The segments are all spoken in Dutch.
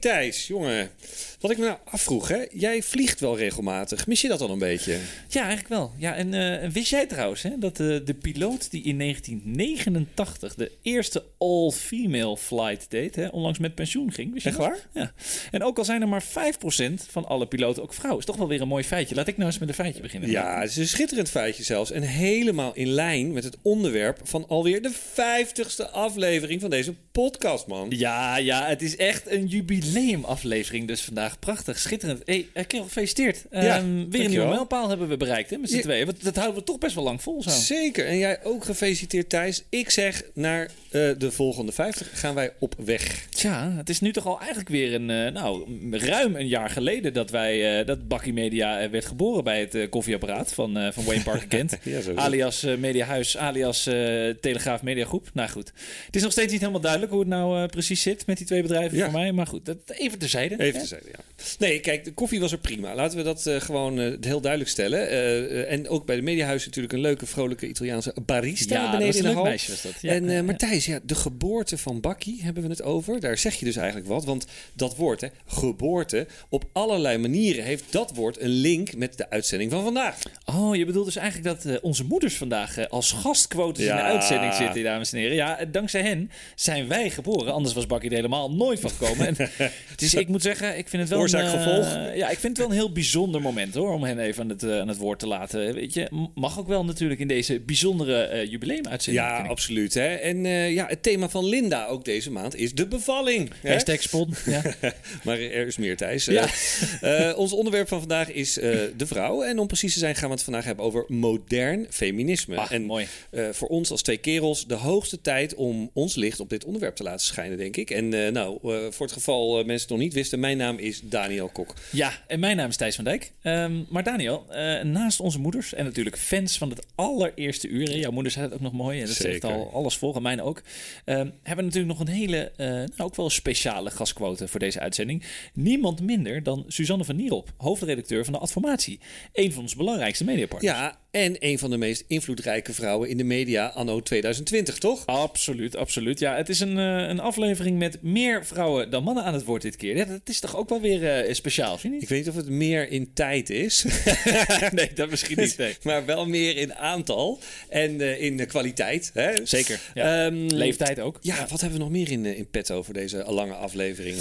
Thijs, jongen. Wat ik me nou afvroeg, hè? Jij vliegt wel regelmatig. Mis je dat al een beetje? Ja, eigenlijk wel. Ja, en eh, wist jij trouwens hè, dat eh, de piloot die in 1989 de eerste all-female flight deed, hè, onlangs met pensioen ging? Wist je Echt dat? waar? Ja. En ook al zijn er maar 5% van alle piloten ook vrouwen. Is toch wel weer een mooi feitje. Laat ik nou eens met een feitje beginnen. Ja, het is een schitterend feitje zelfs. En helemaal in lijn met het onderwerp van alweer de vijftigste aflevering van deze podcast, man. Ja, ja, het is echt een jubileumaflevering dus vandaag. Prachtig, schitterend. Hey, uh, Kerel, gefeliciteerd. Ja, Ehm, weer een nieuwe mijlpaal hebben we bereikt hè, met z'n Ja. tweeën. Want dat houden we toch best wel lang vol zo. Zeker. En jij ook gefeliciteerd, Thijs. Ik zeg, naar eh, de volgende 50 gaan wij op weg. Tja, het is nu toch al eigenlijk weer een, eh, nou, ruim een jaar geleden dat wij, eh, dat Bakkie Media eh, werd geboren bij het eh, koffieapparaat van, eh, van Wayne Parker Kent. Ja, alias eh, Mediahuis, alias eh, Telegraaf Mediagroep. Nou goed, het is nog steeds niet helemaal duidelijk hoe het nou eh, precies zit met die twee bedrijven voor mij. Maar goed, dat, even terzijde. Even hè? te zeggen, ja. Nee, kijk, de koffie was er prima. Laten we dat eh, gewoon eh, heel duidelijk stellen. Eh, en ook bij de Mediahuis natuurlijk een leuke, vrolijke Italiaanse barista Ja, beneden in een de hal. meisje was dat. Ja, en ja, ja. Martijs, ja, de geboorte van Bakkie hebben we het over. Daar zeg je dus eigenlijk wat. Want dat woord, hè, geboorte, op allerlei manieren heeft dat woord een link met de uitzending van vandaag. Oh, je bedoelt dus eigenlijk dat onze moeders vandaag als gastquotes in de uitzending zitten, dames en heren. Ja, dankzij hen zijn wij geboren. Anders was Bakkie er helemaal nooit van gekomen. En het is, ik moet zeggen, ik vind het wel Oorzaak, een, eh, gevolg. ja, ik vind het wel een heel bijzonder moment hoor, om hen even aan het, eh, aan het woord te laten. Weet je, mag ook wel natuurlijk in deze bijzondere eh jubileumuitzending. Ja, absoluut. Hè? En ja, het thema van Linda ook deze maand is de bevalling. Hashtag spon. Ja. Maar er is meer, Thijs. Ja. Ons onderwerp van vandaag is de vrouw. En om precies te zijn gaan we het vandaag hebben over modern feminisme. Ah, en mooi. voor ons als twee kerels de hoogste tijd om ons licht op dit onderwerp te laten schijnen, denk ik. En nou, voor het geval mensen het nog niet wisten, mijn naam is Daniel Kok. Ja, en mijn naam is Thijs van Dijk. Ehm, maar Daniel, eh, naast onze moeders en natuurlijk fans van het allereerste uur, jouw moeder zei het ook nog mooi, en dat zegt al alles vol, en mijn ook, ehm, hebben we natuurlijk nog een hele, eh, nou, ook wel een speciale gastquote voor deze uitzending. Niemand minder dan Suzanne van Nierop, hoofdredacteur van de Adformatie. Een van onze belangrijkste mediapartners. Ja, en een van de meest invloedrijke vrouwen in de media anno 2020, toch? Absoluut, absoluut. Ja, het is een, eh, een aflevering met meer vrouwen dan mannen aan het woord dit keer. Ja, dat is toch ook wel weer eh, speciaal, vind je Ik weet niet of het meer in tijd is. niet? nee, dat misschien niet. Nee. maar wel meer in aantal en eh, in de kwaliteit. Hè? Zeker. Ja. Ehm, Leeftijd ook. Ja, wat hebben we nog meer in, in petto voor deze lange aflevering?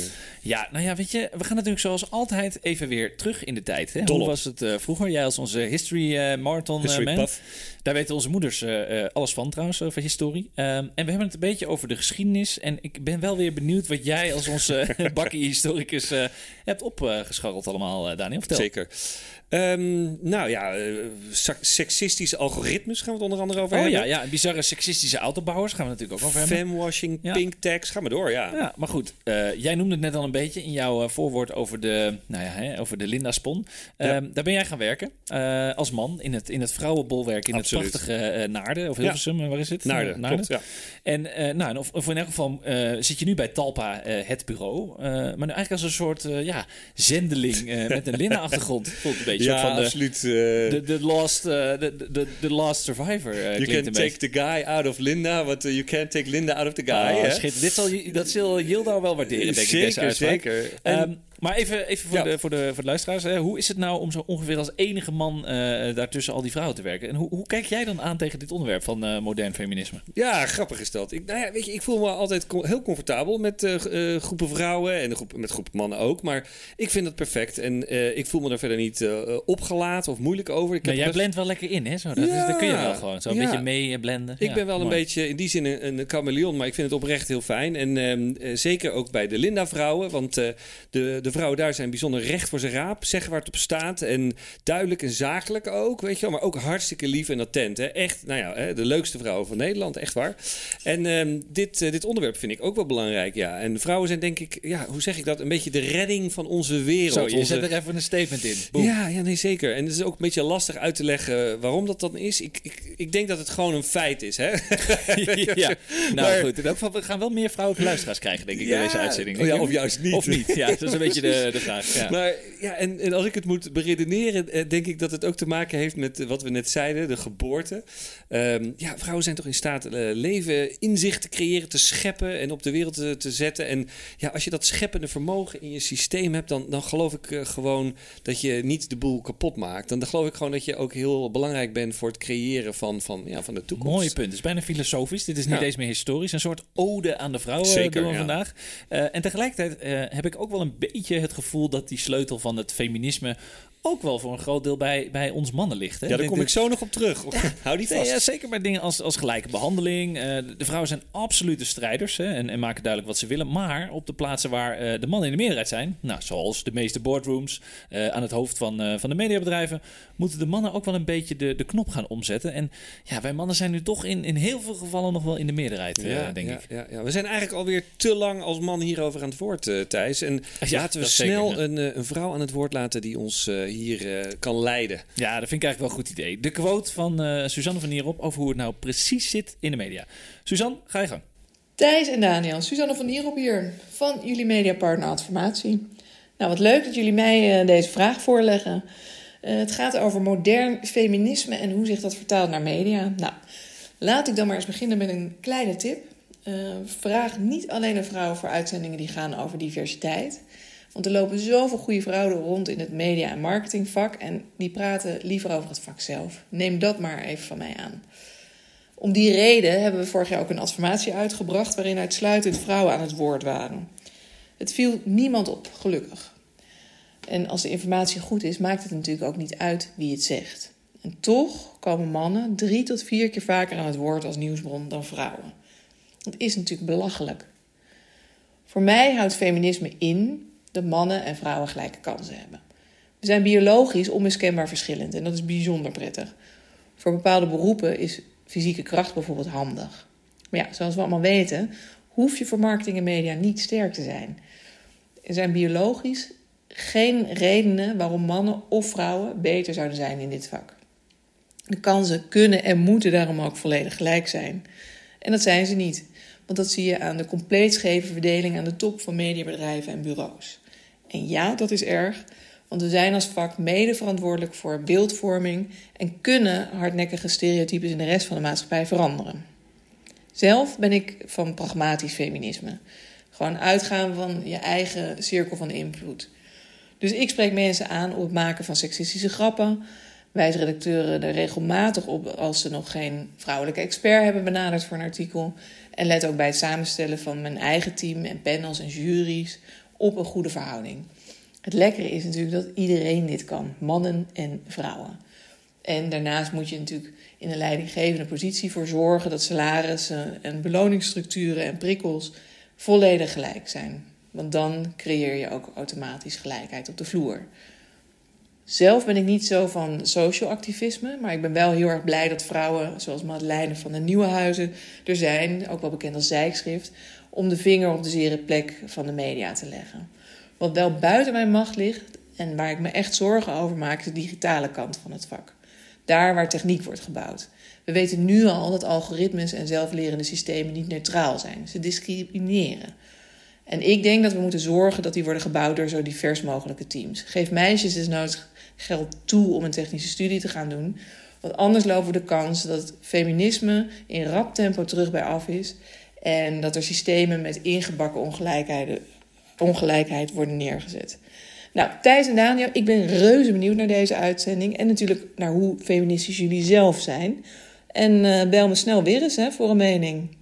Ja, nou ja, weet je, we gaan natuurlijk zoals altijd even weer terug in de tijd. Hè? Hoe was het eh, vroeger? Jij als onze history eh, marathon eh, History man. Daar weten onze moeders alles van trouwens, over historie. Ehm, en we hebben het een beetje over de geschiedenis. En ik ben wel weer benieuwd wat jij als onze bakkie-historicus eh, hebt opgescharreld allemaal, Daniel. Vertel. Zeker. Ehm, nou ja, eh, seksistische algoritmes gaan we het onder andere over Oh hebben. ja, ja, bizarre seksistische autobouwers gaan we natuurlijk ook over hebben. Femwashing, Ja. pink tags, ga maar door, ja. Ja, maar goed. eh, jij noemde het net al een beetje in jouw eh, voorwoord over de, nou ja, hè, over de Linda Spon. Ehm, Ja. Daar ben jij gaan werken als man in het, in het vrouwenbolwerk in Absoluut. het prachtige Naarden. Of Hilversum, waar is het? Naarden, klopt, ja. En nou, en of, of in elk geval zit je nu bij Talpa, het bureau. Maar nu eigenlijk als een soort ja, zendeling met een Linda-achtergrond. Voelt een beetje Ja, soort van de, absoluut. eh, de, de, last, eh, de, de, de last survivor. eh, you can take beetje. the guy out of Linda, but you can't take Linda out of the guy. Oh, hè? schitterend. Dit zal, dat zal Yilda wel waarderen, denk ik, deze zeker, uitspraak. zeker. En- Ehm, maar even, even voor, Ja. de, voor, de, voor de luisteraars. Hè. Hoe is het nou om zo ongeveer als enige man eh daartussen al die vrouwen te werken? En hoe, hoe kijk jij dan aan tegen dit onderwerp van eh, modern feminisme? Ja, grappig is dat. Ik, nou ja, weet je, ik voel me altijd co- heel comfortabel met eh, groepen vrouwen en groep, met groepen mannen ook. Maar ik vind dat perfect en ik voel me daar verder niet opgelaten of moeilijk over. Ik, heb Nou, jij best- blendt wel lekker in, hè? Zo, dat, is, Ja. dat kun je wel gewoon. Zo een beetje mee blenden. ik ben wel een beetje in die zin een, een chameleon, maar ik vind het oprecht heel fijn. En ehm, eh, zeker ook bij de Linda-vrouwen, want de, de vrouwen daar zijn bijzonder recht voor zijn raap, zeggen waar het op staat. En duidelijk en zakelijk ook, weet je wel. Maar ook hartstikke lief en attent. Hè. Echt, nou ja, hè, de leukste vrouwen van Nederland, echt waar. En ehm, dit, eh, dit onderwerp vind ik ook wel belangrijk, ja. En vrouwen zijn denk ik, ja, hoe zeg ik dat? Een beetje de redding van onze wereld. Zo, je onze... zet er even een statement in. Ja, ja, nee, zeker. En het is ook een beetje lastig uit te leggen waarom dat dan is. Ik, ik, ik denk dat het gewoon een feit is, hè? ja. Nou Maar- goed, in elk geval, we gaan wel meer vrouwelijke luisteraars krijgen, denk ik, in deze uitzending. Oh ja, of juist niet. Of niet, ja. Dat is een beetje beetje de, de vraag. Ja. Maar ja, en, en als ik het moet beredeneren, eh, denk ik dat het ook te maken heeft met wat we net zeiden, de geboorte. Ehm, ja, vrouwen zijn toch in staat uh, leven, inzicht te creëren, te scheppen en op de wereld te, te, zetten. En ja, als je dat scheppende vermogen in je systeem hebt, dan, dan geloof ik uh, gewoon dat je niet de boel kapot maakt. Dan geloof ik gewoon dat je ook heel belangrijk bent voor het creëren van, van, ja, van de toekomst. Mooi punt. Het is bijna filosofisch. Dit is niet ja. eens meer historisch. Een soort ode aan de vrouwen Zeker, doen we ja. vandaag. Uh, en tegelijkertijd heb ik ook wel een beetje het gevoel dat die sleutel van het feminisme ook wel voor een groot deel bij, bij ons mannen ligt. Hè? Ja, daar kom ik zo nog op terug. Hou die vast. Nee, ja, zeker bij dingen als, als gelijke behandeling. Uh, de vrouwen zijn absolute strijders hè, en, en, maken duidelijk wat ze willen. Maar op de plaatsen waar uh, de mannen in de meerderheid zijn, nou, zoals de meeste boardrooms uh, aan het hoofd van, van de mediabedrijven, moeten de mannen ook wel een beetje de, de knop gaan omzetten. En ja, wij mannen zijn nu toch in, in heel veel gevallen nog wel in de meerderheid, ja, denk ja, ik. Ja, ja, we zijn eigenlijk alweer te lang als man hierover aan het woord, Thijs. En laten we snel een, een, vrouw aan het woord laten die ons hier kan leiden. Ja, dat vind ik eigenlijk wel een goed idee. De quote van uh, Suzanne van Nierop over hoe het nou precies zit in de media. Suzanne, ga je gang. Thijs en Daniel, Suzanne van Nierop hier van jullie mediapartner Adformatie. Nou, wat leuk dat jullie mij uh, deze vraag voorleggen. Uh, het gaat over modern feminisme en hoe zich dat vertaalt naar media. Nou, laat ik dan maar eens beginnen met een kleine tip. vraag niet alleen een vrouw voor uitzendingen die gaan over diversiteit. Want er lopen zoveel goede vrouwen rond in het media- en marketingvak en die praten liever over het vak zelf. Neem dat maar even van mij aan. Om die reden hebben we vorig jaar ook een adformatie uitgebracht waarin uitsluitend vrouwen aan het woord waren. Het viel niemand op, gelukkig. En als de informatie goed is, maakt het natuurlijk ook niet uit wie het zegt. En toch komen mannen drie tot vier keer vaker aan het woord als nieuwsbron dan vrouwen. Dat is natuurlijk belachelijk. Voor mij houdt feminisme in dat mannen en vrouwen gelijke kansen hebben. We zijn biologisch onmiskenbaar verschillend en dat is bijzonder prettig. Voor bepaalde beroepen is fysieke kracht bijvoorbeeld handig. Maar ja, zoals we allemaal weten, hoef je voor marketing en media niet sterk te zijn. Er zijn biologisch geen redenen waarom mannen of vrouwen beter zouden zijn in dit vak. De kansen kunnen en moeten daarom ook volledig gelijk zijn. En dat zijn ze niet. Want dat zie je aan de compleet scheve verdeling aan de top van mediabedrijven en bureaus. En ja, dat is erg, want we zijn als vak mede verantwoordelijk voor beeldvorming en kunnen hardnekkige stereotypes in de rest van de maatschappij veranderen. Zelf ben ik van pragmatisch feminisme. Gewoon uitgaan van je eigen cirkel van invloed. Dus ik spreek mensen aan op het maken van seksistische grappen. Wijs redacteuren er regelmatig op als ze nog geen vrouwelijke expert hebben benaderd voor een artikel. En let ook bij het samenstellen van mijn eigen team en panels en juries op een goede verhouding. Het lekkere is natuurlijk dat iedereen dit kan, mannen en vrouwen. En daarnaast moet je natuurlijk in een leidinggevende positie voor zorgen dat salarissen en beloningsstructuren en prikkels volledig gelijk zijn. Want dan creëer je ook automatisch gelijkheid op de vloer. Zelf ben ik niet zo van social activisme, maar ik ben wel heel erg blij dat vrouwen zoals Madeleine van de Nieuwenhuizen er zijn, ook wel bekend als zijkschrift, om de vinger op de zere plek van de media te leggen. Wat wel buiten mijn macht ligt en waar ik me echt zorgen over maak, is de digitale kant van het vak. Daar waar techniek wordt gebouwd. We weten nu al dat algoritmes en zelflerende systemen niet neutraal zijn. Ze discrimineren. En ik denk dat we moeten zorgen dat die worden gebouwd door zo divers mogelijke teams. Geef meisjes dus nodig geld toe om een technische studie te gaan doen. Want anders lopen we de kans dat feminisme in rap tempo terug bij af is. En dat er systemen met ingebakken ongelijkheden, ongelijkheid worden neergezet. Nou, Thijs en Daniel, ik ben reuze benieuwd naar deze uitzending. En natuurlijk naar hoe feministisch jullie zelf zijn. En uh, bel me snel weer eens hè, voor een mening.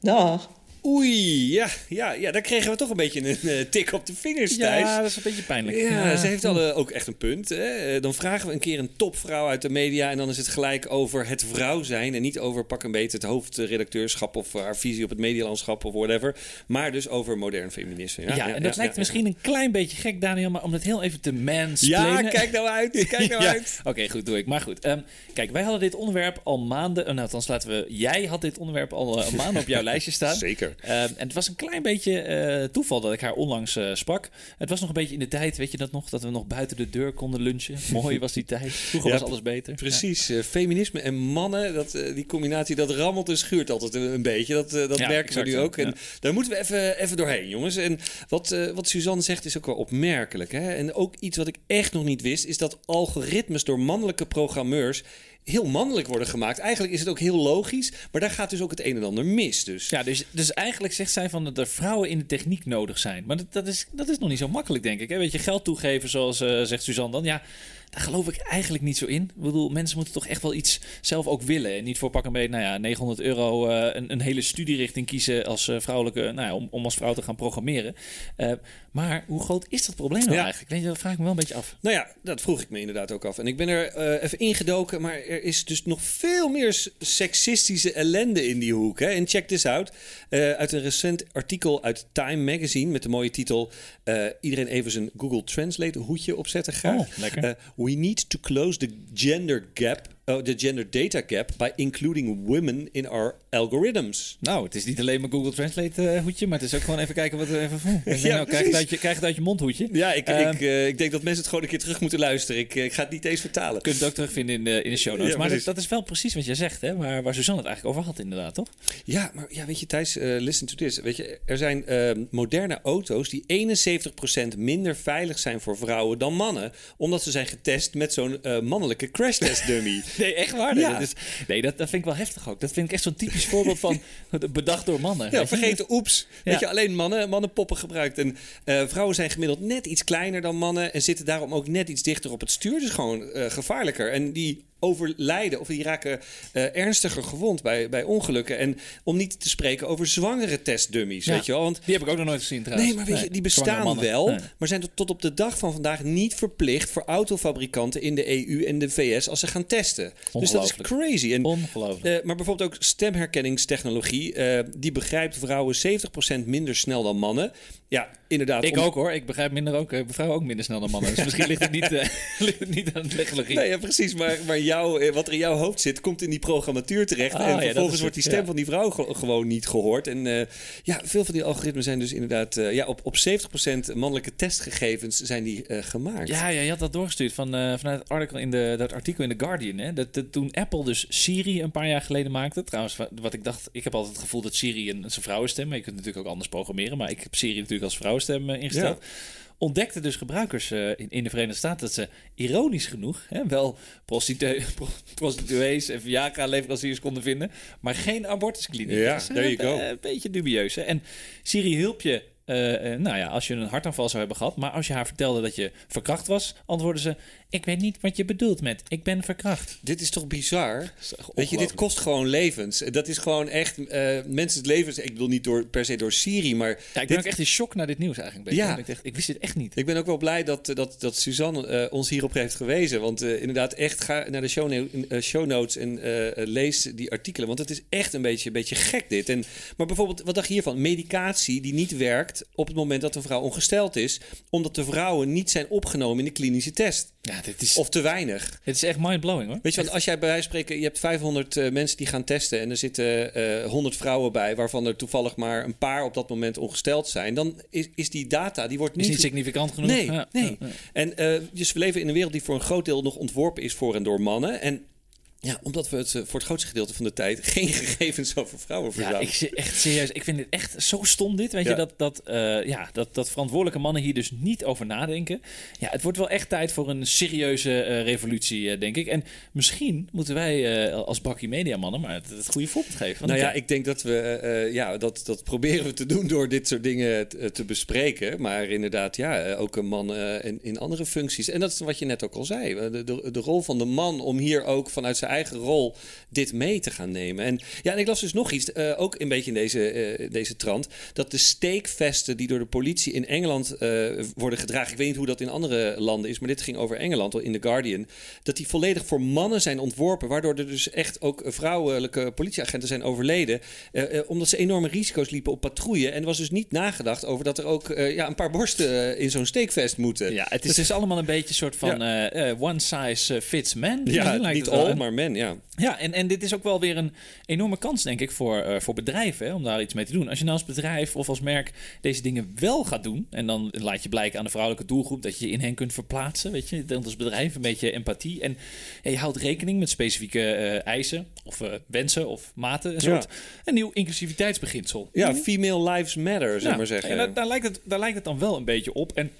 Dag. Oei, ja, ja, ja, daar kregen we toch een beetje een uh, tik op de vingers, Thijs. Ja, dat is een beetje pijnlijk. Ja, ja. ze heeft al uh, ook echt een punt. Hè? Dan vragen we een keer een topvrouw uit de media... en dan is het gelijk over het vrouw zijn... en niet over pak een beetje het hoofdredacteurschap... of haar visie op het medialandschap of whatever... maar dus over modern feminisme. Ja, ja en dat lijkt misschien een klein beetje gek, Daniel... maar om het heel even te mansplainen... Ja, kijk nou uit, kijk nou uit. Oké, okay, goed, doe ik. Maar goed, um, kijk, wij hadden dit onderwerp al maanden... nou, althans laten we... Jij had dit onderwerp al maanden op jouw lijstje staan. Zeker. Zeker. Ehm, en het was een klein beetje eh, toeval dat ik haar onlangs eh, sprak. Het was nog een beetje in de tijd, weet je dat nog? Dat we nog buiten de deur konden lunchen. Mooi was die tijd. Vroeger Ja, was alles beter. Precies, eh, feminisme en mannen, dat, die combinatie, dat rammelt en schuurt altijd een, een beetje. Dat, dat Ja, merken we nu ook. En daar moeten we even, even doorheen, jongens. En wat, wat Suzanne zegt is ook wel opmerkelijk. Hè? En ook iets wat ik echt nog niet wist, is dat algoritmes door mannelijke programmeurs heel mannelijk worden gemaakt. Eigenlijk is het ook heel logisch, maar daar gaat dus ook het een en ander mis. Dus. Ja, dus, dus eigenlijk zegt zij van dat er vrouwen in de techniek nodig zijn. Maar dat, dat, is, dat is nog niet zo makkelijk, denk ik. Hè? Weet je, geld toegeven, zoals eh, zegt Suzanne dan. Ja, daar geloof ik eigenlijk niet zo in. Ik bedoel, mensen moeten toch echt wel iets zelf ook willen. En niet voor pak een beetje, nou ja, 900 euro eh, een, een hele studierichting kiezen als eh, vrouwelijke, nou ja, om, om als vrouw te gaan programmeren. Eh, maar hoe groot is dat probleem nou Ja. eigenlijk? Weet je, dat vraag ik me wel een beetje af. Nou ja, dat vroeg ik me inderdaad ook af. En ik ben er even ingedoken, maar er is dus nog veel meer seksistische ellende in die hoek. Hè? En check this out. Uit een recent artikel uit Time Magazine met de mooie titel... iedereen even zijn Google Translate hoedje opzetten graag. Oh, lekker. We need to close the gender gap... Oh, the gender data gap by including women in our algorithms. Nou, het is niet alleen mijn Google Translate eh, hoedje, maar het is ook gewoon even kijken wat we even voelen. Ja, nou, krijg, het uit je, krijg het uit je mondhoedje. Ja, ik, Ehm, ik, eh, ik denk dat mensen het gewoon een keer terug moeten luisteren. Ik, eh, ik ga het niet eens vertalen. Je kunt het ook terugvinden in de, in de show notes. Ja, maar dat, dat is wel precies wat jij zegt, hè? Waar, waar Suzanne het eigenlijk over had, inderdaad, toch? Ja, maar ja, weet je, Thijs, listen to this. Weet je, er zijn eh, moderne auto's die 71% minder veilig zijn voor vrouwen dan mannen. Omdat ze zijn getest met zo'n mannelijke crash test dummy. Nee, echt waar. Nee, Ja. dat, is, nee dat, dat vind ik wel heftig ook. Dat vind ik echt zo'n typisch voorbeeld van bedacht door mannen. Ja, je? vergeten, oeps. Ja. je, alleen mannen, mannen poppen gebruikt. En eh, vrouwen zijn gemiddeld net iets kleiner dan mannen. En zitten daarom ook net iets dichter op het stuur. Dus gewoon eh, gevaarlijker. En die overlijden of die raken eh, ernstiger gewond bij, bij ongelukken. En om niet te spreken over zwangere testdummies, Ja. weet je wel. Want Die heb ik ook nog nooit gezien trouwens. Nee, maar weet je, die bestaan wel, Nee. maar zijn tot, op de dag van vandaag niet verplicht voor autofabrikanten in de EU en de VS als ze gaan testen. Dus dat is crazy. En, Ongelooflijk. eh, maar bijvoorbeeld ook stemherkenningstechnologie, eh, die begrijpt vrouwen 70% minder snel dan mannen. Ja, inderdaad. ik om- ook hoor. Ik begrijp minder ook. Vrouwen ook minder snel dan mannen. Dus misschien ligt het niet, ligt het niet aan de technologie. Nee, ja, precies. Maar, maar jou, eh, wat er in jouw hoofd zit, komt in die programmatuur terecht. Ah, en ja, vervolgens wordt die stem ja. van die vrouw ge- gewoon niet gehoord. En eh, ja, veel van die algoritmen zijn dus inderdaad... eh, ja, op, op 70% mannelijke testgegevens zijn die gemaakt. Ja, ja, je had dat doorgestuurd van, vanuit het artikel in de, dat artikel in The Guardian. Hè? Dat, dat toen Apple dus Siri een paar jaar geleden maakte. Trouwens, wa- wat ik dacht, ik heb altijd het gevoel dat Siri een, een vrouwenstem, maar je kunt natuurlijk ook anders programmeren. Maar ik heb Siri natuurlijk als vrouwenstem ingesteld. Ontdekte dus gebruikers eh, in, in de Verenigde Staten dat ze ironisch genoeg hè, wel prostitu pro- prostituees en Viagra-leveranciers konden vinden, maar geen abortuskliniek. Ja, is, eh, there you go. Een beetje dubieus. Hè? En Siri hielp eh, eh, nou ja, als je een hartaanval zou hebben gehad. Maar als je haar vertelde dat je verkracht was, antwoordde ze: Ik weet niet wat je bedoelt met ik ben verkracht. Dit is toch bizar? is Weet je, dit kost gewoon levens. Dat is gewoon echt eh mensen levens. Ik bedoel niet door, per se door Siri, maar Ja, ik ben dit- ook echt in shock naar dit nieuws eigenlijk. Ja. Ik, dacht, ik wist dit echt niet. Ik ben ook wel blij dat, dat, dat Suzanne ons hierop heeft gewezen. Want eh, inderdaad, echt ga naar de show, no- show notes en lees die artikelen. Want het is echt een beetje, een beetje gek dit. En, maar bijvoorbeeld, wat dacht je hiervan? Medicatie die niet werkt op het moment dat een vrouw ongesteld is. Omdat de vrouwen niet zijn opgenomen in de klinische test. Ja, dit is, Of te weinig. dit is echt mindblowing hoor. Weet je, want als jij bij wijze van spreken, je hebt 500 eh, mensen die gaan testen en er zitten eh 100 vrouwen bij, waarvan er toevallig maar een paar op dat moment ongesteld zijn, dan is, is die data, die wordt is niet. significant genoeg. Nee, Ja, nee. ja, ja. En eh, dus we leven in een wereld die voor een groot deel nog ontworpen is voor en door mannen. En ja, omdat we het eh, voor het grootste gedeelte van de tijd geen gegevens over vrouwen Ja, verzamelen. ik, zie- echt serieus. Ik vind dit echt zo stom dit. Weet Ja. je, dat, dat, eh, ja, dat, dat verantwoordelijke mannen hier dus niet over nadenken. Ja, het wordt wel echt tijd voor een serieuze eh, revolutie, denk ik. En misschien moeten wij als bakkie media mannen maar het, het goede voorbeeld geven. Nou ja, ja, ik denk dat we, ja, dat, dat proberen we te doen door dit soort dingen te, te bespreken. Maar inderdaad, ja, ook een man in, in andere functies. En dat is wat je net ook al zei. De, de, de rol van de man om hier ook vanuit zijn eigen rol dit mee te gaan nemen. En ja, en ik las dus nog iets, eh, ook een beetje in deze, eh, deze trant, dat de steekvesten die door de politie in Engeland eh, worden gedragen, ik weet niet hoe dat in andere landen is, maar dit ging over Engeland in The Guardian, dat die volledig voor mannen zijn ontworpen, waardoor er dus echt ook vrouwelijke politieagenten zijn overleden, omdat ze enorme risico's liepen op patrouille. En er was dus niet nagedacht over dat er ook ja, een paar borsten in zo'n steekvest moeten. ja, het is dus allemaal een beetje een soort van one size fits man. Ja, niet En- maar men, ja. Ja, en, en dit is ook wel weer een enorme kans, denk ik, voor, eh, voor bedrijven hè, om daar iets mee te doen. Als je nou als bedrijf of als merk deze dingen wel gaat doen, en dan laat je blijken aan de vrouwelijke doelgroep dat je je in hen kunt verplaatsen, weet je, dan als bedrijf een beetje empathie. En je houdt rekening met specifieke eh, eisen of eh, wensen of maten. Een soort een nieuw inclusiviteitsbeginsel. Ja, female lives matter, Ja, maar zeggen. en daar, daar, lijkt het, daar lijkt het dan wel een beetje op. En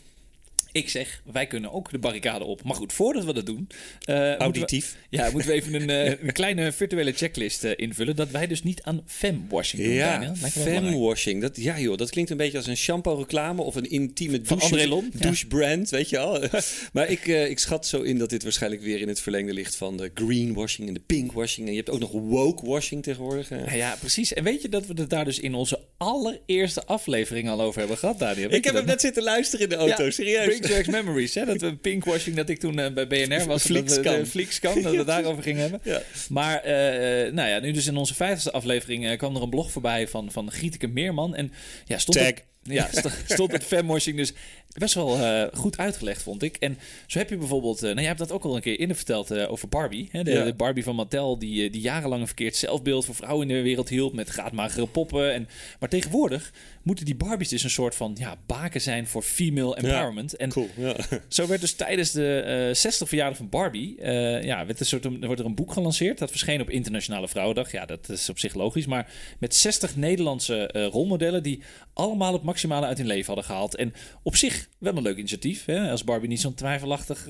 ik zeg, wij kunnen ook de barricade op. Maar goed, voordat we dat doen... eh, moeten we- Auditief. ja, moeten we even een, eh, een kleine virtuele checklist eh, invullen. Dat wij dus niet aan femwashing doen. Ja, femwashing. Dat, ja joh, dat klinkt een beetje als een shampoo-reclame of een intieme Van douche, André Lon? Ja. douchebrand, weet je wel. maar ik, ik schat zo in dat dit waarschijnlijk weer in het verlengde ligt van de greenwashing en de pinkwashing. En je hebt ook nog woke-washing tegenwoordig. Ja, ja, precies. En weet je dat we het daar dus in onze allereerste aflevering al over hebben gehad, Daniel? Weet Ik heb hem net zitten luisteren in de auto, Ja, serieus. Back Memories, hè? Dat we pinkwashing, dat ik toen eh, bij BNR was. Flixcam. Dat Flixcam, dat we daarover gingen hebben. Ja. Maar, eh, eh, nou ja, nu dus in onze vijftigste aflevering eh, kwam er een blog voorbij van, van Gieteke Meerman. En ja, stond Tag. Het, ja, st- stond het femwashing dus best wel eh, goed uitgelegd, vond ik. En zo heb je bijvoorbeeld, eh, nou jij hebt dat ook al een keer eerder verteld eh, over Barbie. Hè? De, Ja. de Barbie van Mattel, die, eh, die jarenlang een verkeerd zelfbeeld voor vrouwen in de wereld hield met graadmagere poppen. En, maar tegenwoordig moeten die Barbies dus een soort van ja, baken zijn voor female empowerment. En Cool, ja. zo werd dus tijdens de eh 60 verjaardag van Barbie, eh, ja, werd een soort, er wordt er een boek gelanceerd. Dat verscheen op Internationale Vrouwendag. Ja, dat is op zich logisch. Maar met 60 Nederlandse eh, rolmodellen die allemaal het maximale uit hun leven hadden gehaald. En op zich wel een leuk initiatief. Hè, als Barbie niet zo'n twijfelachtig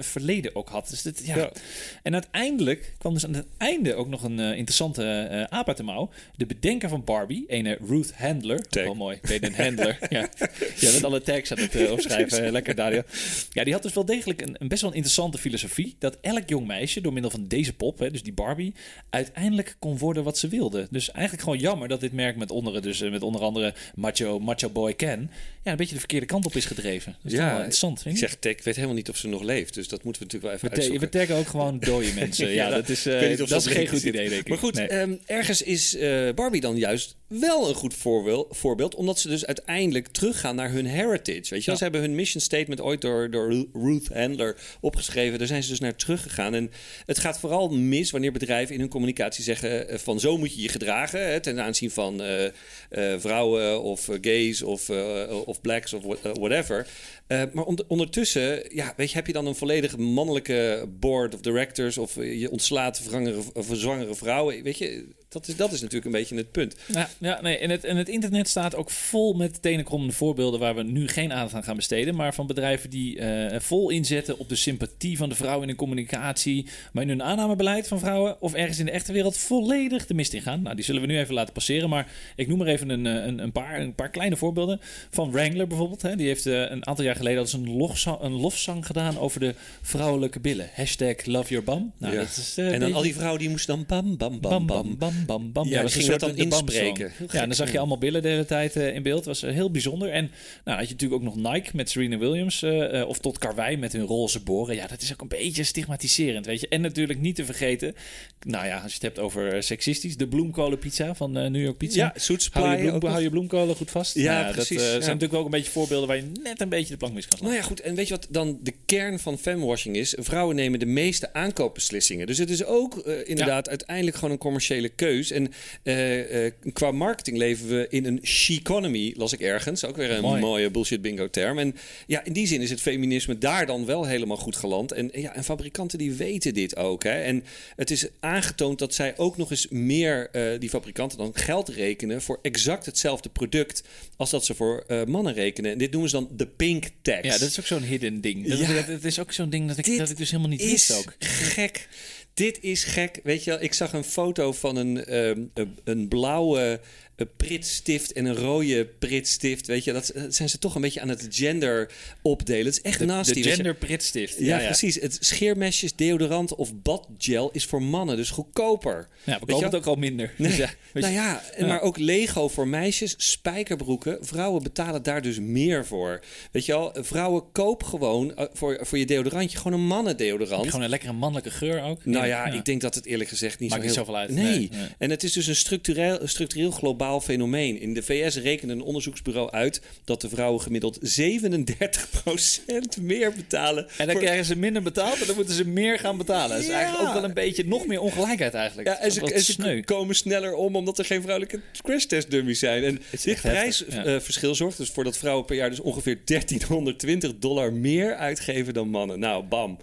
verleden ook had. Dus dit, ja. Ja. En uiteindelijk kwam dus aan het einde ook nog een interessante aap uit de mouw. De bedenker van Barbie, ene Ruth Handler. Tag. Wel mooi, ben je een handler. ja. ja, met alle tags aan het opschrijven. Lekker, Dario. Ja, die had dus wel degelijk een, een best wel een interessante filosofie. Dat elk jong meisje door middel van deze pop, hè, dus die Barbie, uiteindelijk kon worden wat ze wilde. Dus eigenlijk gewoon jammer dat dit merk met onder, dus, eh, met onder andere Macho, Macho Boy Ken, ja, een beetje de verkeerde kant op is gedreven. Dat is Ja, wel interessant. Ik je? zeg tech, ik weet helemaal niet of ze nog leeft. Dus dat moeten we natuurlijk wel we, even we uitzoeken. taggen ook gewoon dode mensen. Ja, Ja, dat is, eh, dat is geen goed idee, denk ik. Maar goed, Nee. ehm, ergens is eh, Barbie dan juist wel een goed voorbeeld. Omdat ze dus uiteindelijk teruggaan naar hun heritage. Weet je? Ja. Ze hebben hun mission statement ooit door, door Ru- Ruth Handler opgeschreven. Daar zijn ze dus naar teruggegaan. En het gaat vooral mis wanneer bedrijven in hun communicatie zeggen... eh, van zo moet je je gedragen hè, ten aanzien van eh, eh, vrouwen of gays of, of blacks of wha- whatever. Maar on- ondertussen ja, weet je, heb je dan een volledig mannelijke board of directors... of je ontslaat zwangere vrouwen. Weet je, dat is, dat is natuurlijk een beetje het punt. Ja, ja nee, en, het, en het internet staat ook vol met tenenkrommende voorbeelden waar we nu geen aandacht aan gaan besteden. Maar van bedrijven die eh, vol inzetten op de sympathie van de vrouw in hun communicatie. Maar in hun aannamebeleid van vrouwen of ergens in de echte wereld volledig de mist in gaan. Nou, die zullen we nu even laten passeren. Maar ik noem er even een, eh, een, een, paar, een paar kleine voorbeelden. Van Wrangler bijvoorbeeld. Hè. Die heeft eh, een aantal jaar geleden ze een, lofzang, een lofzang gedaan over de vrouwelijke billen. Hashtag love your bum. Nou, Ja. dat is, en dan al die vrouwen die moesten dan bam, bam, bam, bam. bam, bam, bam. Ja, dat die is gingen een dat dan inspreken. Ja, en dan zag je ja. allemaal billen de hele tijd eh, in beeld. was eh, heel bijzonder. En nou had je natuurlijk ook nog Nike met Serena Williams. eh, of tot Karwei met hun roze boren. Ja, dat is ook een beetje stigmatiserend, weet je. En natuurlijk niet te vergeten, nou ja, als je het hebt over seksistisch, de bloemkolenpizza van New York Pizza. Ja, Suits Hou je, bloem, hou je bloemkolen goed vast? Ja, Nou precies, Dat ja. zijn natuurlijk ook een beetje voorbeelden waar je net een beetje de plank mis kan slaan. Nou ja, goed. En weet je wat dan de kern van femwashing is? Vrouwen nemen de meeste aankoopbeslissingen. Dus het is ook inderdaad uiteindelijk gewoon een commerciële En eh, eh, qua marketing leven we in een she-economy, las ik ergens. Ook weer een Mooi. mooie bullshit bingo term. En ja, in die zin is het feminisme daar dan wel helemaal goed geland. En ja, en fabrikanten die weten dit ook. Hè. En het is aangetoond dat zij ook nog eens meer, eh, die fabrikanten dan, geld rekenen voor exact hetzelfde product als dat ze voor mannen rekenen. En dit noemen ze dan de pink tax. Ja, dat is ook zo'n hidden ding. Dat, Ja. dat, dat is ook zo'n ding dat ik, dat ik dus helemaal niet is wist ook. gek. Dit is gek. Weet je wel, ik zag een foto van een, ehm, een- blauwe pritstift en een rode pritstift. Weet je, dat, zijn ze toch een beetje aan het gender opdelen. Het is echt De, nasty. de gender pritstift. Ja, precies. Het scheermesjes, deodorant of badgel is voor mannen dus goedkoper. Ja, we het ook al minder. Nee. Dus ja, nou ja, maar ook Lego voor meisjes, spijkerbroeken. Vrouwen betalen daar dus meer voor. Weet je wel, vrouwen koop gewoon eh, voor, voor je deodorantje gewoon een mannendeodorant. Gewoon een lekkere mannelijke geur ook. Nou ja, ik denk dat het eerlijk gezegd niet Maakt zo niet heel... zoveel uit. Nee. En het is dus een structureel, structureel globaal globaal fenomeen. In de VS rekende een onderzoeksbureau uit dat de vrouwen gemiddeld 37% meer betalen. En dan voor- krijgen ze minder betaald en dan moeten ze meer gaan betalen. Dat is Ja. eigenlijk ook wel een beetje nog meer ongelijkheid eigenlijk. Ja, en ze, en komen sneller om omdat er geen vrouwelijke crashtest dummies zijn. En dit prijsverschil zorgt dus voor dat vrouwen per jaar dus ongeveer 1320 dollar meer uitgeven dan mannen. Nou, bam.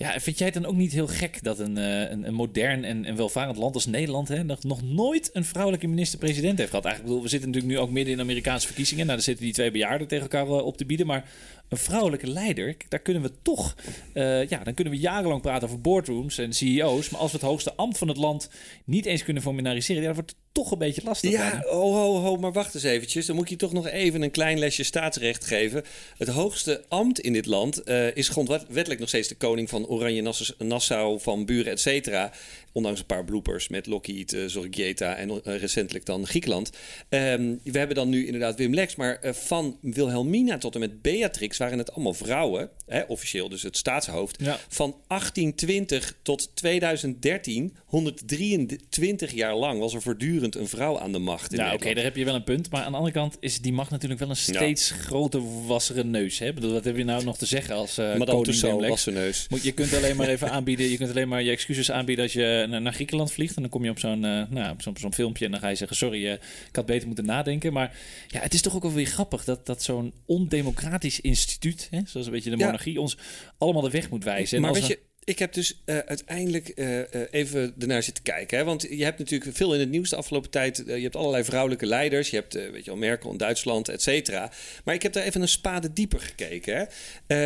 Ja, vind jij het dan ook niet heel gek dat een, eh, een, een modern en, en welvarend land als Nederland hè, nog, nog nooit een vrouwelijke minister-president heeft gehad? Eigenlijk, bedoel, we zitten natuurlijk nu ook midden in Amerikaanse verkiezingen. Nou, daar zitten die twee bejaarden tegen elkaar eh, op te bieden. Maar een vrouwelijke leider, daar kunnen we toch, eh, ja, dan kunnen we jarenlang praten over boardrooms en CEO's. Maar als we het hoogste ambt van het land niet eens kunnen formaliseren, ja, dan wordt het toch een beetje lastig. Ja, ho, ho, ho, maar wacht eens eventjes. Dan moet je toch nog even een klein lesje staatsrecht geven. Het hoogste ambt in dit land eh, is grondwettelijk nog steeds de koning van Oranje Nassau van Buren, et cetera. Ondanks een paar bloopers met Lockheed, eh Zorgieta en eh, recentelijk dan Griekenland. Ehm, we hebben dan nu inderdaad Wim Lex, maar eh, van Wilhelmina tot en met Beatrix waren het allemaal vrouwen. Hè, officieel dus het staatshoofd. Ja. Van 1820 tot 2013, 123 jaar lang, was er voortdurend een vrouw aan de macht in Ja, oké, Nederland. daar heb je wel een punt. Maar aan de andere kant is die macht natuurlijk wel een steeds groter wassere neus. Hè? Bedoel, wat heb je nou nog te zeggen als Madame koning Wim Lex? neus. Moet, je kunt alleen maar even aanbieden, je kunt alleen maar je excuses aanbieden als je naar, naar Griekenland vliegt. En dan kom je op zo'n eh, nou, op zo'n zo'n filmpje en dan ga je zeggen, sorry, eh, ik had beter moeten nadenken. Maar ja, het is toch ook wel weer grappig dat, dat zo'n ondemocratisch instituut, hè, zoals een beetje de Ja. monarchie, ons allemaal de weg moet wijzen. En Maar als weet we- je, ik heb dus eh, uiteindelijk eh, eh, even ernaar zitten kijken. Hè? Want je hebt natuurlijk veel in het nieuws de afgelopen tijd. je hebt allerlei vrouwelijke leiders. Je hebt, weet je wel, Merkel in Duitsland, et cetera. Maar ik heb daar even een spade dieper gekeken. Hè?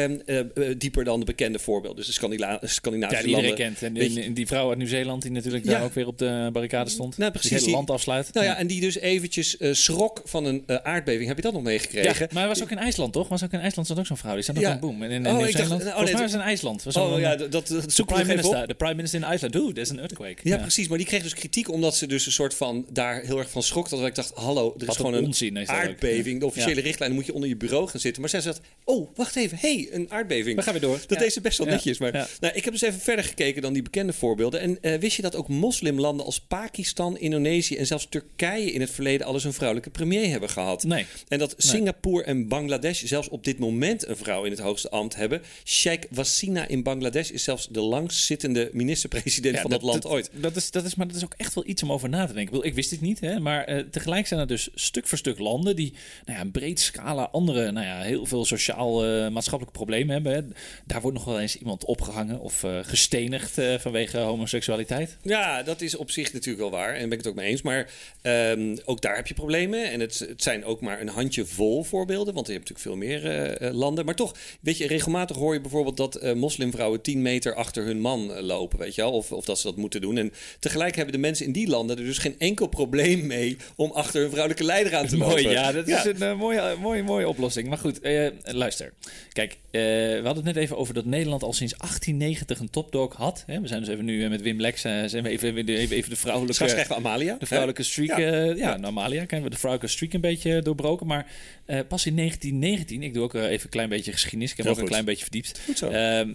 Ehm, eh, eh, dieper dan de bekende voorbeelden. Dus de Scandila- Scandinavische ja, die landen. kent. En die, je- die vrouw uit Nieuw-Zeeland die natuurlijk Ja. daar ook weer op de barricade stond. Nou, Die precies, het hele die- land afsluit. Nou ja, en die dus eventjes schrok van een aardbeving. Heb je dat nog meegekregen? Ja, maar hij was ook in IJsland, toch? Was ook in IJsland zat ook zo'n vrouw. Die staat ook Ja. aan boom. En in, in Oh, ik dacht- Nieuw-Zeeland. oh, nee, Volgens mij dat- was het in IJsland. Was Oh ja, dat, dat, dat de prime minister, de prime minister in IJsland. Oeh, there's an earthquake. Ja, precies. Maar die kreeg dus kritiek omdat ze dus een soort van daar heel erg van schrok. Dat ik dacht, hallo, er is Wat gewoon een onzin aardbeving. De officiële Ja. richtlijnen moet je onder je bureau gaan zitten. Maar zij zegt, oh, wacht even. hey, een aardbeving. We gaan weer door. Dat is best wel netjes. Maar nou, ik heb dus even verder gekeken dan die bekende voorbeelden. En eh, wist je dat ook moslimlanden als Pakistan, Indonesië en zelfs Turkije in het verleden alles een vrouwelijke premier hebben gehad? Nee. En dat Nee. Singapore en Bangladesh zelfs op dit moment een vrouw in het hoogste ambt hebben. Sheikh Wasina in Bangladesh is zelfs de langstzittende minister-president Ja, van dat, land ooit. Dat is, dat is, maar dat is ook echt wel iets om over na te denken. Ik, bedoel, ik wist dit niet, hè, maar eh, tegelijk zijn er dus stuk voor stuk landen die nou ja, een breed scala andere, nou ja, heel veel sociaal-maatschappelijke problemen hebben. Hè. Daar wordt nog wel eens iemand opgehangen of eh, gestenigd eh, vanwege homoseksualiteit. Ja, dat is op zich natuurlijk wel waar. En ben ik het ook mee eens. Maar ehm, ook daar heb je problemen. En het, het zijn ook maar een handje vol voorbeelden. Want je hebt natuurlijk veel meer eh, eh, landen. Maar toch, weet je, regelmatig hoor je bijvoorbeeld dat eh, moslimvrouwen 10 meter achter hun man eh, lopen. Weet je wel? Of, of dat ze dat moeten doen. En tegelijk hebben de mensen in die landen er dus geen enkel probleem mee om achter hun vrouwelijke leider aan te lopen. Mooi, ja, dat is een eh, mooie, mooie, mooie oplossing. Maar goed, eh, luister. Kijk, eh, we hadden het net even over dat Nederland al sinds 1890 een topdog had. Hè? We zijn dus even nu eh, met Wim Lex, eh, zijn we even, even, even, de vrouwelijke... Straks krijgen we Amalia. De vrouwelijke streak, Ja. ja, nou, Amalia, kennen we de vrouwelijke streak een beetje doorbroken. Maar eh, pas in 1919, ik doe ook eh, even een klein beetje geschiedenis, ik heb Heel ook een klein beetje verdiept. Goed zo. Ehm,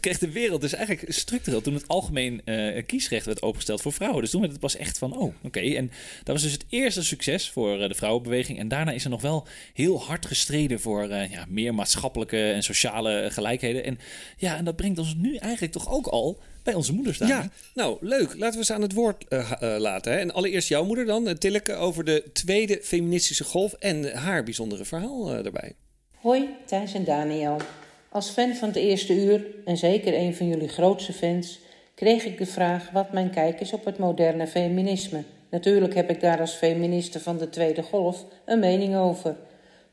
kreeg de wereld dus eigenlijk structureel toen het algemeen eh, kiesrecht werd opengesteld voor vrouwen. Dus toen werd het pas echt van, oh, oké. En dat was dus het eerste succes voor eh, de vrouwenbeweging. En daarna is er nog wel heel hard gestreden voor eh, ja, meer maatschappelijke en sociale gelijkheden. En ja, en dat brengt ons nu eigenlijk toch ook al bij onze moeder staan. Ja, nou leuk. Laten we ze aan het woord laten. Hè. En allereerst jouw moeder dan, Tilleke, over de tweede feministische golf en haar bijzondere verhaal eh, daarbij. Hoi, Thijs en Daniel. Als fan van het eerste uur, en zeker een van jullie grootste fans, kreeg ik de vraag wat mijn kijk is op het moderne feminisme. Natuurlijk heb ik daar als feministe van de tweede golf een mening over.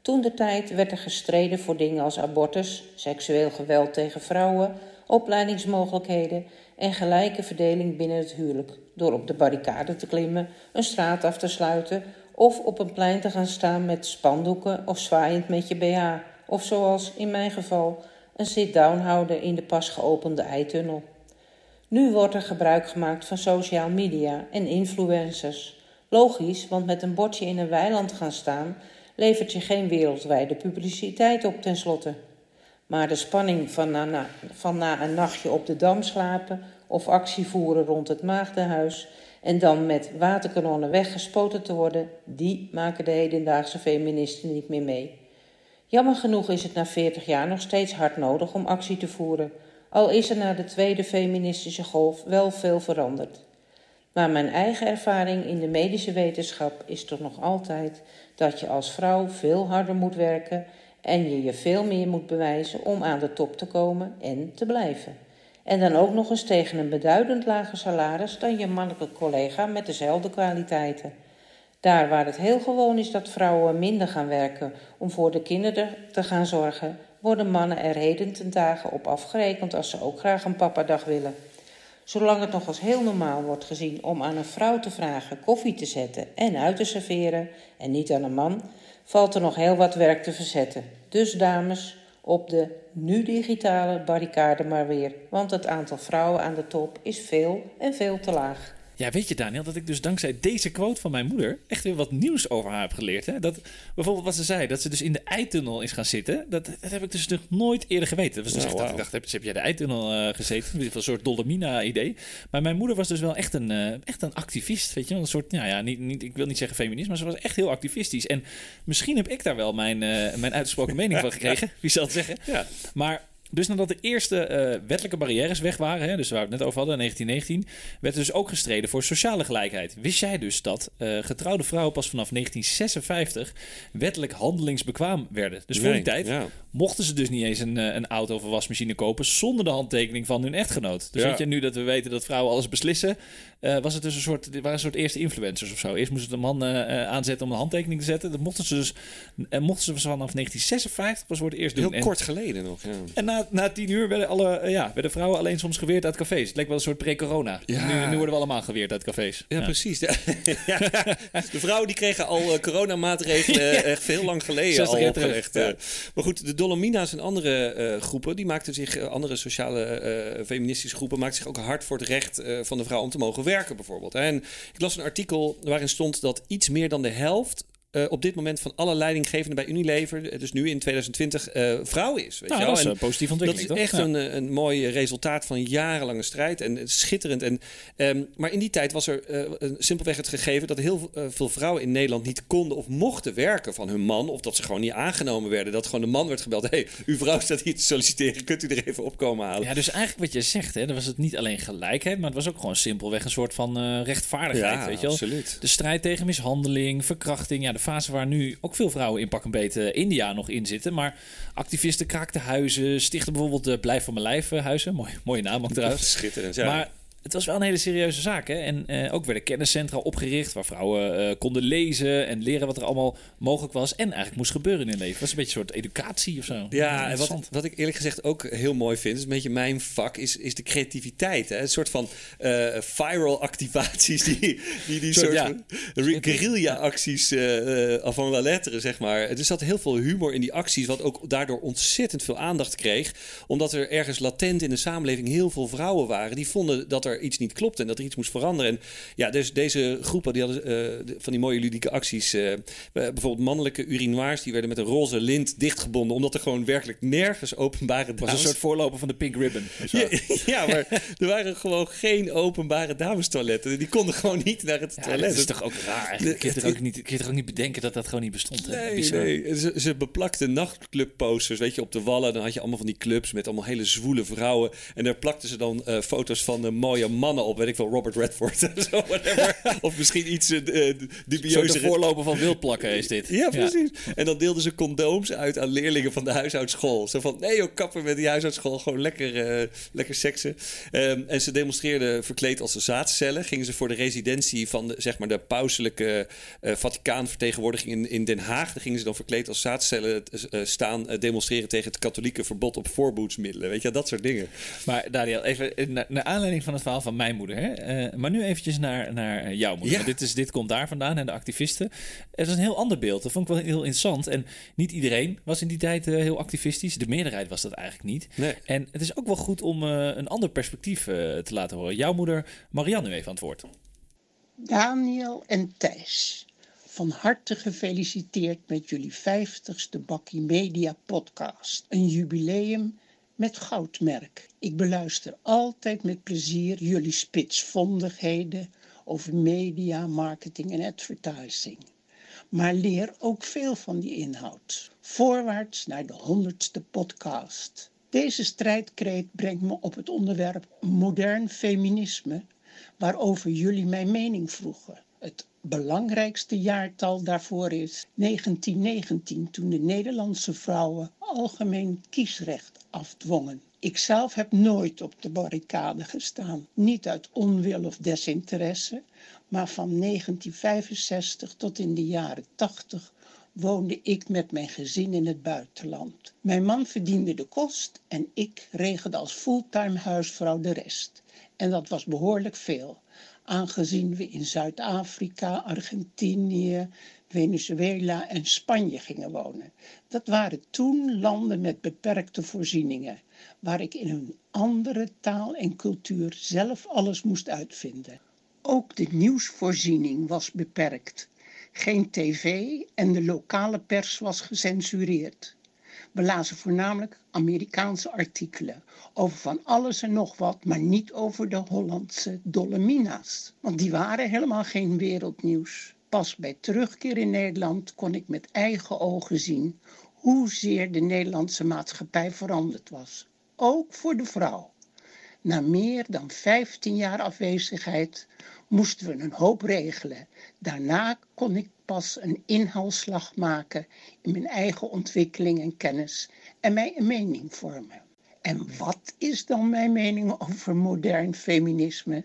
Toen de tijd werd er gestreden voor dingen als abortus, seksueel geweld tegen vrouwen, opleidingsmogelijkheden en gelijke verdeling binnen het huwelijk. Door op de barricade te klimmen, een straat af te sluiten of op een plein te gaan staan met spandoeken of zwaaiend met je BH. Of zoals in mijn geval een sit-down houden in de pas geopende eitunnel. Nu wordt er gebruik gemaakt van social media en influencers. Logisch, want met een bordje in een weiland gaan staan levert je geen wereldwijde publiciteit op tenslotte. Maar de spanning van na, van na een nachtje op de dam slapen of actie voeren rond het maagdenhuis en dan met waterkanonnen weggespoten te worden, die maken de hedendaagse feministen niet meer mee. Jammer genoeg is het na 40 jaar nog steeds hard nodig om actie te voeren, al is er na de tweede feministische golf wel veel veranderd. Maar mijn eigen ervaring in de medische wetenschap is toch nog altijd dat je als vrouw veel harder moet werken en je je veel meer moet bewijzen om aan de top te komen en te blijven. En dan ook nog eens tegen een beduidend lager salaris dan je mannelijke collega met dezelfde kwaliteiten. Daar waar het heel gewoon is dat vrouwen minder gaan werken om voor de kinderen te gaan zorgen, worden mannen er heden ten dagen op afgerekend als ze ook graag een papadag willen. Zolang het nog als heel normaal wordt gezien om aan een vrouw te vragen koffie te zetten en uit te serveren en niet aan een man, valt er nog heel wat werk te verzetten. Dus dames, op de nu digitale barricade maar weer, want het aantal vrouwen aan de top is veel en veel te laag. Ja, weet je Daniel, dat ik dus dankzij deze quote van mijn moeder echt weer wat nieuws over haar heb geleerd. Hè? Dat bijvoorbeeld wat ze zei, dat ze dus in de eitunnel is gaan zitten. Dat, dat heb ik dus nog nooit eerder geweten. Dat was dus Oh, echt dat ik dacht, heb, heb jij de eitunnel eh, gezeten? Een soort Dolomina-idee. Maar mijn moeder was dus wel echt een, eh, echt een activist, weet je. Een soort, nou ja, niet, niet, ik wil niet zeggen feminist, maar ze was echt heel activistisch. En misschien heb ik daar wel mijn, eh, mijn uitgesproken mening van gekregen. Wie zal het zeggen? Ja. Maar dus nadat de eerste eh, wettelijke barrières weg waren, hè, dus waar we het net over hadden, in 1919, werd er dus ook gestreden voor sociale gelijkheid. Wist jij dus dat eh, getrouwde vrouwen pas vanaf 1956 wettelijk handelingsbekwaam werden? Dus voor die tijd ja. mochten ze dus niet eens een, eh, een auto of een wasmachine kopen zonder de handtekening van hun echtgenoot. Dus Ja. weet je, nu dat we weten dat vrouwen alles beslissen, eh, was het dus een soort, waren een soort eerste influencers of zo. Eerst moesten de man aanzetten om een handtekening te zetten. Dat mochten ze dus, eh, mochten ze vanaf 1956 pas het eerst doen. Heel En- kort geleden nog. Ja. en na, na tien uur werden, alle, eh, ja, werden vrouwen alleen soms geweerd uit cafés. Het leek wel een soort pre-corona. Ja. Nu, nu worden we allemaal geweerd uit cafés. Ja, precies. Ja. Ja. De vrouwen die kregen al eh, coronamaatregelen echt veel lang geleden 60 al opgelegd. eh. Maar goed, de Dolomina's en andere eh, groepen, die maakten zich, eh, andere sociale eh, feministische groepen, maakten zich ook hard voor het recht eh, van de vrouw om te mogen werken, bijvoorbeeld. En ik las een artikel waarin stond dat iets meer dan de helft. Eh, op dit moment van alle leidinggevenden bij Unilever, eh, dus nu in 2020, eh vrouw is. Weet Nou, je dat is En een positieve dat ontwikkeling, is echt? Ja. een, een mooi resultaat van jarenlange strijd. En schitterend. En, ehm, maar in die tijd was er een- simpelweg het gegeven dat heel veel vrouwen in Nederland niet konden of mochten werken van hun man. Of dat ze gewoon niet aangenomen werden. Dat gewoon de man werd gebeld. hey, uw vrouw staat hier te solliciteren. Kunt u er even opkomen halen? Ja, dus eigenlijk wat je zegt, hè, dan was het niet alleen gelijkheid, maar het was ook gewoon simpelweg een soort van rechtvaardigheid. weet je wel? absoluut. De strijd tegen mishandeling, verkrachting. Ja, de fase waar nu ook veel vrouwen in pak een beet India nog in zitten. Maar activisten kraakten huizen, stichten bijvoorbeeld de Blijf van mijn lijf huizen. Mooi, mooie naam ook trouwens. Schitterend, ja. Maar het was wel een hele serieuze zaak. Hè? En eh, ook werden kenniscentra opgericht waar vrouwen eh, konden lezen en leren wat er allemaal mogelijk was. En eigenlijk moest gebeuren in hun leven. Het was een beetje een soort educatie of zo. Ja, en wat, wat ik eerlijk gezegd ook heel mooi vind, is een beetje mijn vak, is, is de creativiteit. Hè? Een soort van eh, viral activaties, die, die, die Soort, soort ja. guerrilla-acties uh, avant la lettre, zeg maar. Er zat heel veel humor in die acties, wat ook daardoor ontzettend veel aandacht kreeg. Omdat er ergens latent in de samenleving heel veel vrouwen waren die vonden dat er iets niet klopte en dat er iets moest veranderen. En ja, dus deze groepen die hadden eh, de- van die mooie ludieke acties. eh, bijvoorbeeld mannelijke urinoirs, die werden met een roze lint dichtgebonden, omdat er gewoon werkelijk nergens openbare was een soort voorloper van de Pink Ribbon. Ja, ja, maar er waren gewoon geen openbare damestoiletten. Die konden gewoon niet naar het Ja, toilet. dat is toch ook raar. eigenlijk. Kun je, er ook niet, kun je er ook niet bedenken dat dat gewoon niet bestond. hè? Nee, nee. Ze, ze beplakten nachtclubposters, weet je, op de wallen. Dan had je allemaal van die clubs met allemaal hele zwoele vrouwen. En daar plakten ze dan eh, foto's van eh, mooie mannen op. Weet ik wel, Robert Redford of zo, whatever. of misschien iets uh, soort de dubieuzer. voorloper van wildplakken is dit. Ja, precies. En dan deelden ze condooms uit aan leerlingen van de huishoudschool. Zo van, nee joh, kappen met die huishoudschool. Gewoon lekker, eh, lekker seksen. Ehm, en ze demonstreerden verkleed als zaadcellen. Gingen ze voor de residentie van de, zeg maar, de pauselijke eh Vaticaanvertegenwoordiging in, in Den Haag. Daar gingen ze dan verkleed als zaadcellen eh, staan eh, demonstreren tegen het katholieke verbod op voorboedsmiddelen. Weet je, dat soort dingen. Maar Daniel, even eh, naar, naar aanleiding van het verhaal van mijn moeder. Hè? Eh, maar nu eventjes naar, naar jouw moeder. Ja. Want dit, is, dit komt daar vandaan en de activisten. Het is een heel ander beeld. Dat vond ik wel heel interessant. En niet iedereen was in die tijd eh, heel activistisch. De meerderheid was dat eigenlijk niet. Nee. En het is ook wel goed om eh, een ander perspectief eh, te laten horen. Jouw moeder, Marianne, nu even aan het woord. Daniel en Thijs, van harte gefeliciteerd met jullie 50ste Bakkie Media podcast. Een jubileum met goudmerk. Ik beluister altijd met plezier jullie spitsvondigheden over media, marketing en advertising. Maar leer ook veel van die inhoud. Voorwaarts naar de honderdste podcast. Deze strijdkreet brengt me op het onderwerp modern feminisme, waarover jullie mijn mening vroegen. Het belangrijkste jaartal daarvoor is 1919, toen de Nederlandse vrouwen algemeen kiesrecht afdwongen. Ikzelf heb nooit op de barricade gestaan, niet uit onwil of desinteresse, maar van 1965 tot in de jaren 80 woonde ik met mijn gezin in het buitenland. Mijn man verdiende de kost en ik regelde als fulltime huisvrouw de rest. En dat was behoorlijk veel aangezien we in Zuid-Afrika, Argentinië, Venezuela en Spanje gingen wonen. Dat waren toen landen met beperkte voorzieningen, waar ik in een andere taal en cultuur zelf alles moest uitvinden. Ook de nieuwsvoorziening was beperkt. Geen tv en de lokale pers was gecensureerd. We lazen voornamelijk Amerikaanse artikelen over van alles en nog wat, maar niet over de Hollandse Dolomina's. Want die waren helemaal geen wereldnieuws. Pas bij terugkeer in Nederland kon ik met eigen ogen zien hoezeer de Nederlandse maatschappij veranderd was. Ook voor de vrouw. Na meer dan 15 jaar afwezigheid moesten we een hoop regelen. Daarna kon ik pas een inhaalslag maken in mijn eigen ontwikkeling en kennis en mij een mening vormen. En wat is dan mijn mening over modern feminisme?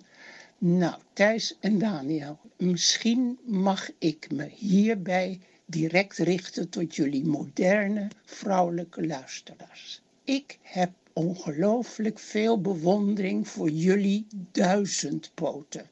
Nou, Thijs en Daniel, misschien mag ik me hierbij direct richten tot jullie moderne vrouwelijke luisteraars. Ik heb ongelooflijk veel bewondering voor jullie duizendpoten.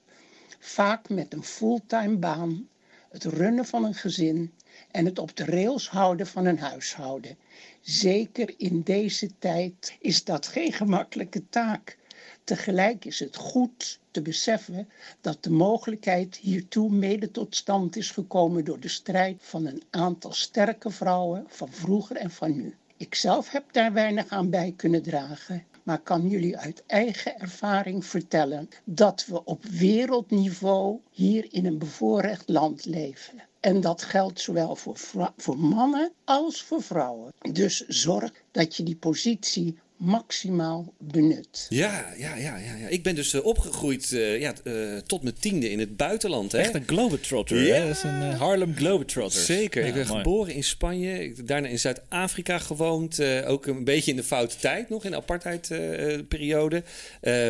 Vaak met een fulltime baan, het runnen van een gezin en het op de rails houden van een huishouden. Zeker in deze tijd is dat geen gemakkelijke taak. Tegelijk is het goed te beseffen dat de mogelijkheid hiertoe mede tot stand is gekomen door de strijd van een aantal sterke vrouwen van vroeger en van nu. Ikzelf heb daar weinig aan bij kunnen dragen, maar kan jullie uit eigen ervaring vertellen dat we op wereldniveau hier in een bevoorrecht land leven. En dat geldt zowel voor, voor mannen als voor vrouwen. Dus zorg dat je die positie maximaal benut. Ja, ja, ja, ja, ja. Ik ben dus uh, opgegroeid uh, ja, uh, tot mijn tiende in het buitenland. Hè? Echt een globetrotter. Ja. Hè? Dat is een Harlem Globetrotter. Zeker. Ja, ik ben mooi. geboren in Spanje. Ik, daarna in Zuid-Afrika gewoond. ook een beetje in de foute tijd nog, in de apartheidperiode.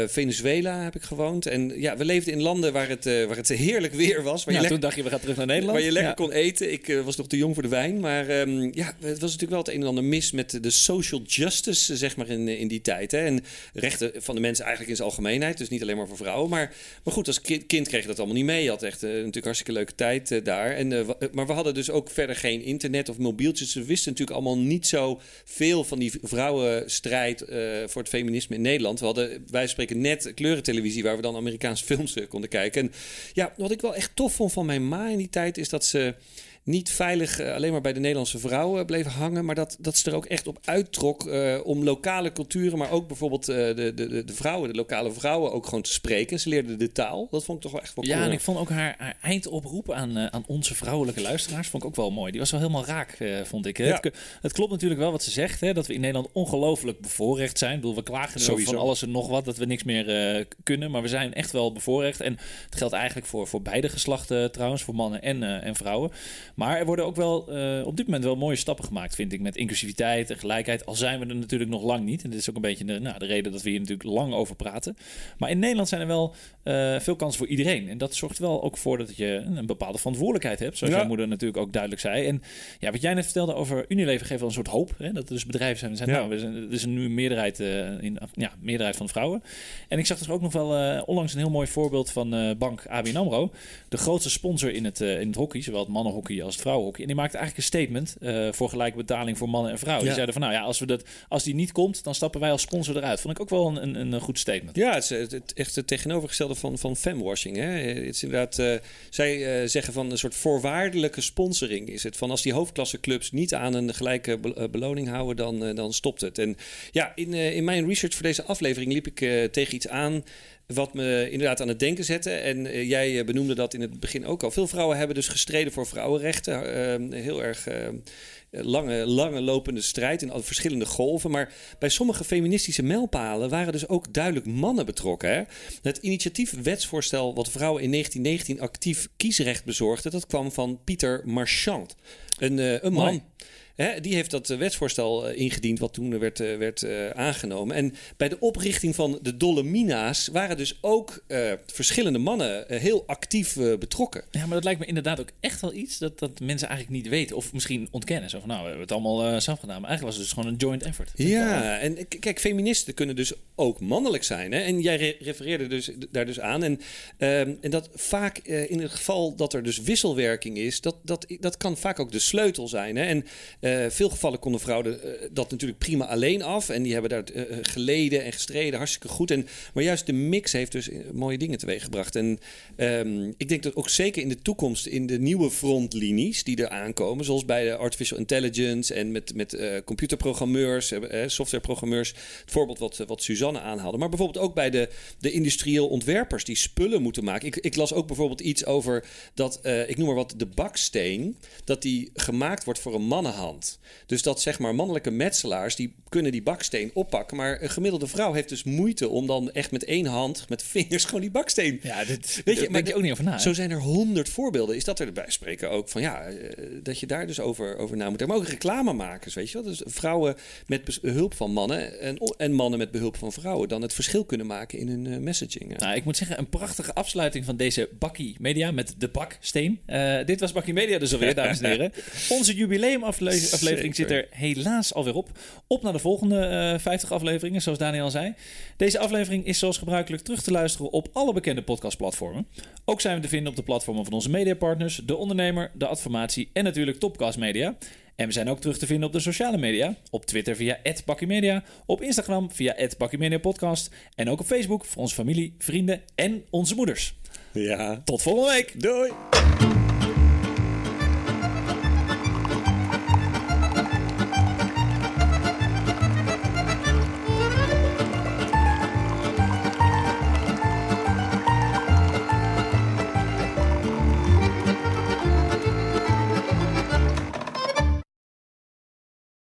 Venezuela heb ik gewoond. En ja, we leefden in landen waar het, waar het heerlijk weer was. Waar ja, je toen dacht je, we gaan terug naar Nederland. Waar je lekker kon eten. Ik was nog te jong voor de wijn. Maar um, ja, het was natuurlijk wel het een en ander mis met de social justice, zeg maar, in, in die tijd. Hè? En rechten van de mensen eigenlijk in zijn algemeenheid. Dus niet alleen maar voor vrouwen. Maar, maar goed, als kind, kind kreeg je dat allemaal niet mee. Je had echt uh, natuurlijk hartstikke leuke tijd uh, daar. En, maar we hadden dus ook verder geen internet of mobieltjes. We wisten natuurlijk allemaal niet zo veel van die vrouwenstrijd voor het feminisme in Nederland. We hadden, wij spreken net kleurentelevisie waar we dan Amerikaanse films konden kijken. En ja, wat ik wel echt tof vond van mijn ma in die tijd is dat ze niet veilig uh, alleen maar bij de Nederlandse vrouwen bleef hangen, maar dat, dat ze er ook echt op uittrok uh, om lokale culturen, maar ook bijvoorbeeld uh, de, de, de vrouwen, de lokale vrouwen ook gewoon te spreken. Ze leerden de taal. Dat vond ik toch wel echt wel Ja, cool. en ik vond ook haar, haar eindoproep aan, aan onze vrouwelijke luisteraars vond ik ook wel mooi. Die was wel helemaal raak, vond ik. Ja. Het, het, klopt natuurlijk wel wat ze zegt, hè, dat we in Nederland ongelooflijk bevoorrecht zijn. Ik bedoel, we klagen erover van alles en nog wat, dat we niks meer kunnen, maar we zijn echt wel bevoorrecht. En het geldt eigenlijk voor, voor beide geslachten trouwens, voor mannen en, en vrouwen. Maar er worden ook wel uh, op dit moment wel mooie stappen gemaakt, vind ik, met inclusiviteit en gelijkheid. Al zijn we er natuurlijk nog lang niet. En dit is ook een beetje de, nou, de reden dat we hier natuurlijk lang over praten. Maar in Nederland zijn er wel uh, veel kansen voor iedereen. En dat zorgt wel ook voor dat je een bepaalde verantwoordelijkheid hebt. Zoals ja. jouw moeder natuurlijk ook duidelijk zei. En ja, wat jij net vertelde over Unilever geeft wel een soort hoop. Hè? Dat er dus bedrijven zijn. zijn ja. nou, zijn, er is nu een meerderheid, uh, in, ja, meerderheid van vrouwen. En ik zag dus ook nog wel onlangs een heel mooi voorbeeld van bank ABN AMRO. De grootste sponsor in het, in het hockey, zowel het mannenhockey als het vrouwenhockey. En die maakte eigenlijk een statement uh, voor gelijke betaling voor mannen en vrouwen. Ja. Die zeiden van nou ja, als, we dat, als die niet komt, dan stappen wij als sponsor eruit. Vond ik ook wel een, een, een goed statement. Ja, het is het, het, echt het tegenovergestelde van, van femwashing. Hè? Het is inderdaad, uh, zij uh, zeggen van een soort voorwaardelijke sponsoring is het. Van als die hoofdklasseclubs niet aan een gelijke be beloning houden, dan, dan stopt het. En ja, in, in mijn research voor deze aflevering liep ik tegen iets aan wat me inderdaad aan het denken zette. En eh, jij eh, benoemde dat in het begin ook al. Veel vrouwen hebben dus gestreden voor vrouwenrechten. Eh, heel erg eh, lange, lange lopende strijd in verschillende golven. Maar bij sommige feministische mijlpalen waren dus ook duidelijk mannen betrokken. Hè? Het initiatief wetsvoorstel wat vrouwen in 1919 actief kiesrecht bezorgde... dat kwam van Pieter Marchand, een, eh, een man... Hè, die heeft dat eh, wetsvoorstel eh, ingediend, wat toen werd, eh, werd aangenomen. En bij de oprichting van de Dolomina's waren dus ook verschillende mannen heel actief betrokken. Ja, maar dat lijkt me inderdaad ook echt wel iets dat, dat mensen eigenlijk niet weten. Of misschien ontkennen. Zo van, nou, we hebben het allemaal zelf gedaan. Maar eigenlijk was het dus gewoon een joint effort. Ja, en kijk, feministen kunnen dus ook mannelijk zijn. Hè? En jij re- refereerde dus, daar dus aan. En, ehm, en dat vaak in het geval dat er dus wisselwerking is, dat, dat, dat kan vaak ook de sleutel zijn. Hè? En eh veel gevallen konden vrouwen eh, dat natuurlijk prima alleen af. En die hebben daar eh, geleden en gestreden, hartstikke goed. En, maar juist de mix heeft dus mooie dingen teweeggebracht. En ehm, ik denk dat ook zeker in de toekomst, in de nieuwe frontlinies die er aankomen, zoals bij de artificial intelligence en met, met computerprogrammeurs, softwareprogrammeurs, het voorbeeld wat, wat Suzanne aanhaalde, maar bijvoorbeeld ook bij de, de industrieel ontwerpers die spullen moeten maken. Ik, ik las ook bijvoorbeeld iets over dat, ik noem maar wat, de baksteen, dat die gemaakt wordt voor een mannenhand. Dus dat zeg maar mannelijke metselaars, die kunnen die baksteen oppakken, maar een gemiddelde vrouw heeft dus moeite om dan echt met één hand, met vingers, gewoon die baksteen Ja, dit Weet je, maar denk je ook niet over na. hè? zo zijn er honderd voorbeelden. Is dat er bij spreken ook van ja, eh, dat je daar dus over, over na moet denken. Maar ook reclamemakers, weet je wel. Dus vrouwen met behulp van mannen en, en mannen met behulp van vrouwen dan het verschil kunnen maken in hun eh, messaging. eh. Nou, ik moet zeggen, een prachtige afsluiting van deze Bakkie Media met de baksteen. Dit was Bakkie Media dus alweer, dames en heren. Onze jubileumaflevering zit er helaas alweer op. Op naar de volgende eh 50 afleveringen, zoals Daniel zei. Deze aflevering is zoals gebruikelijk terug te luisteren op alle bekende podcastplatformen. Ook zijn we te vinden op de platformen van onze mediapartners, De Ondernemer, De Adformatie en natuurlijk Topcast Media. En we zijn ook terug te vinden op de sociale media. Op Twitter via @bakkiemedia, op Instagram via @bakkiemediapodcast en ook op Facebook voor onze familie, vrienden en onze moeders. Ja. Tot volgende week. Doei.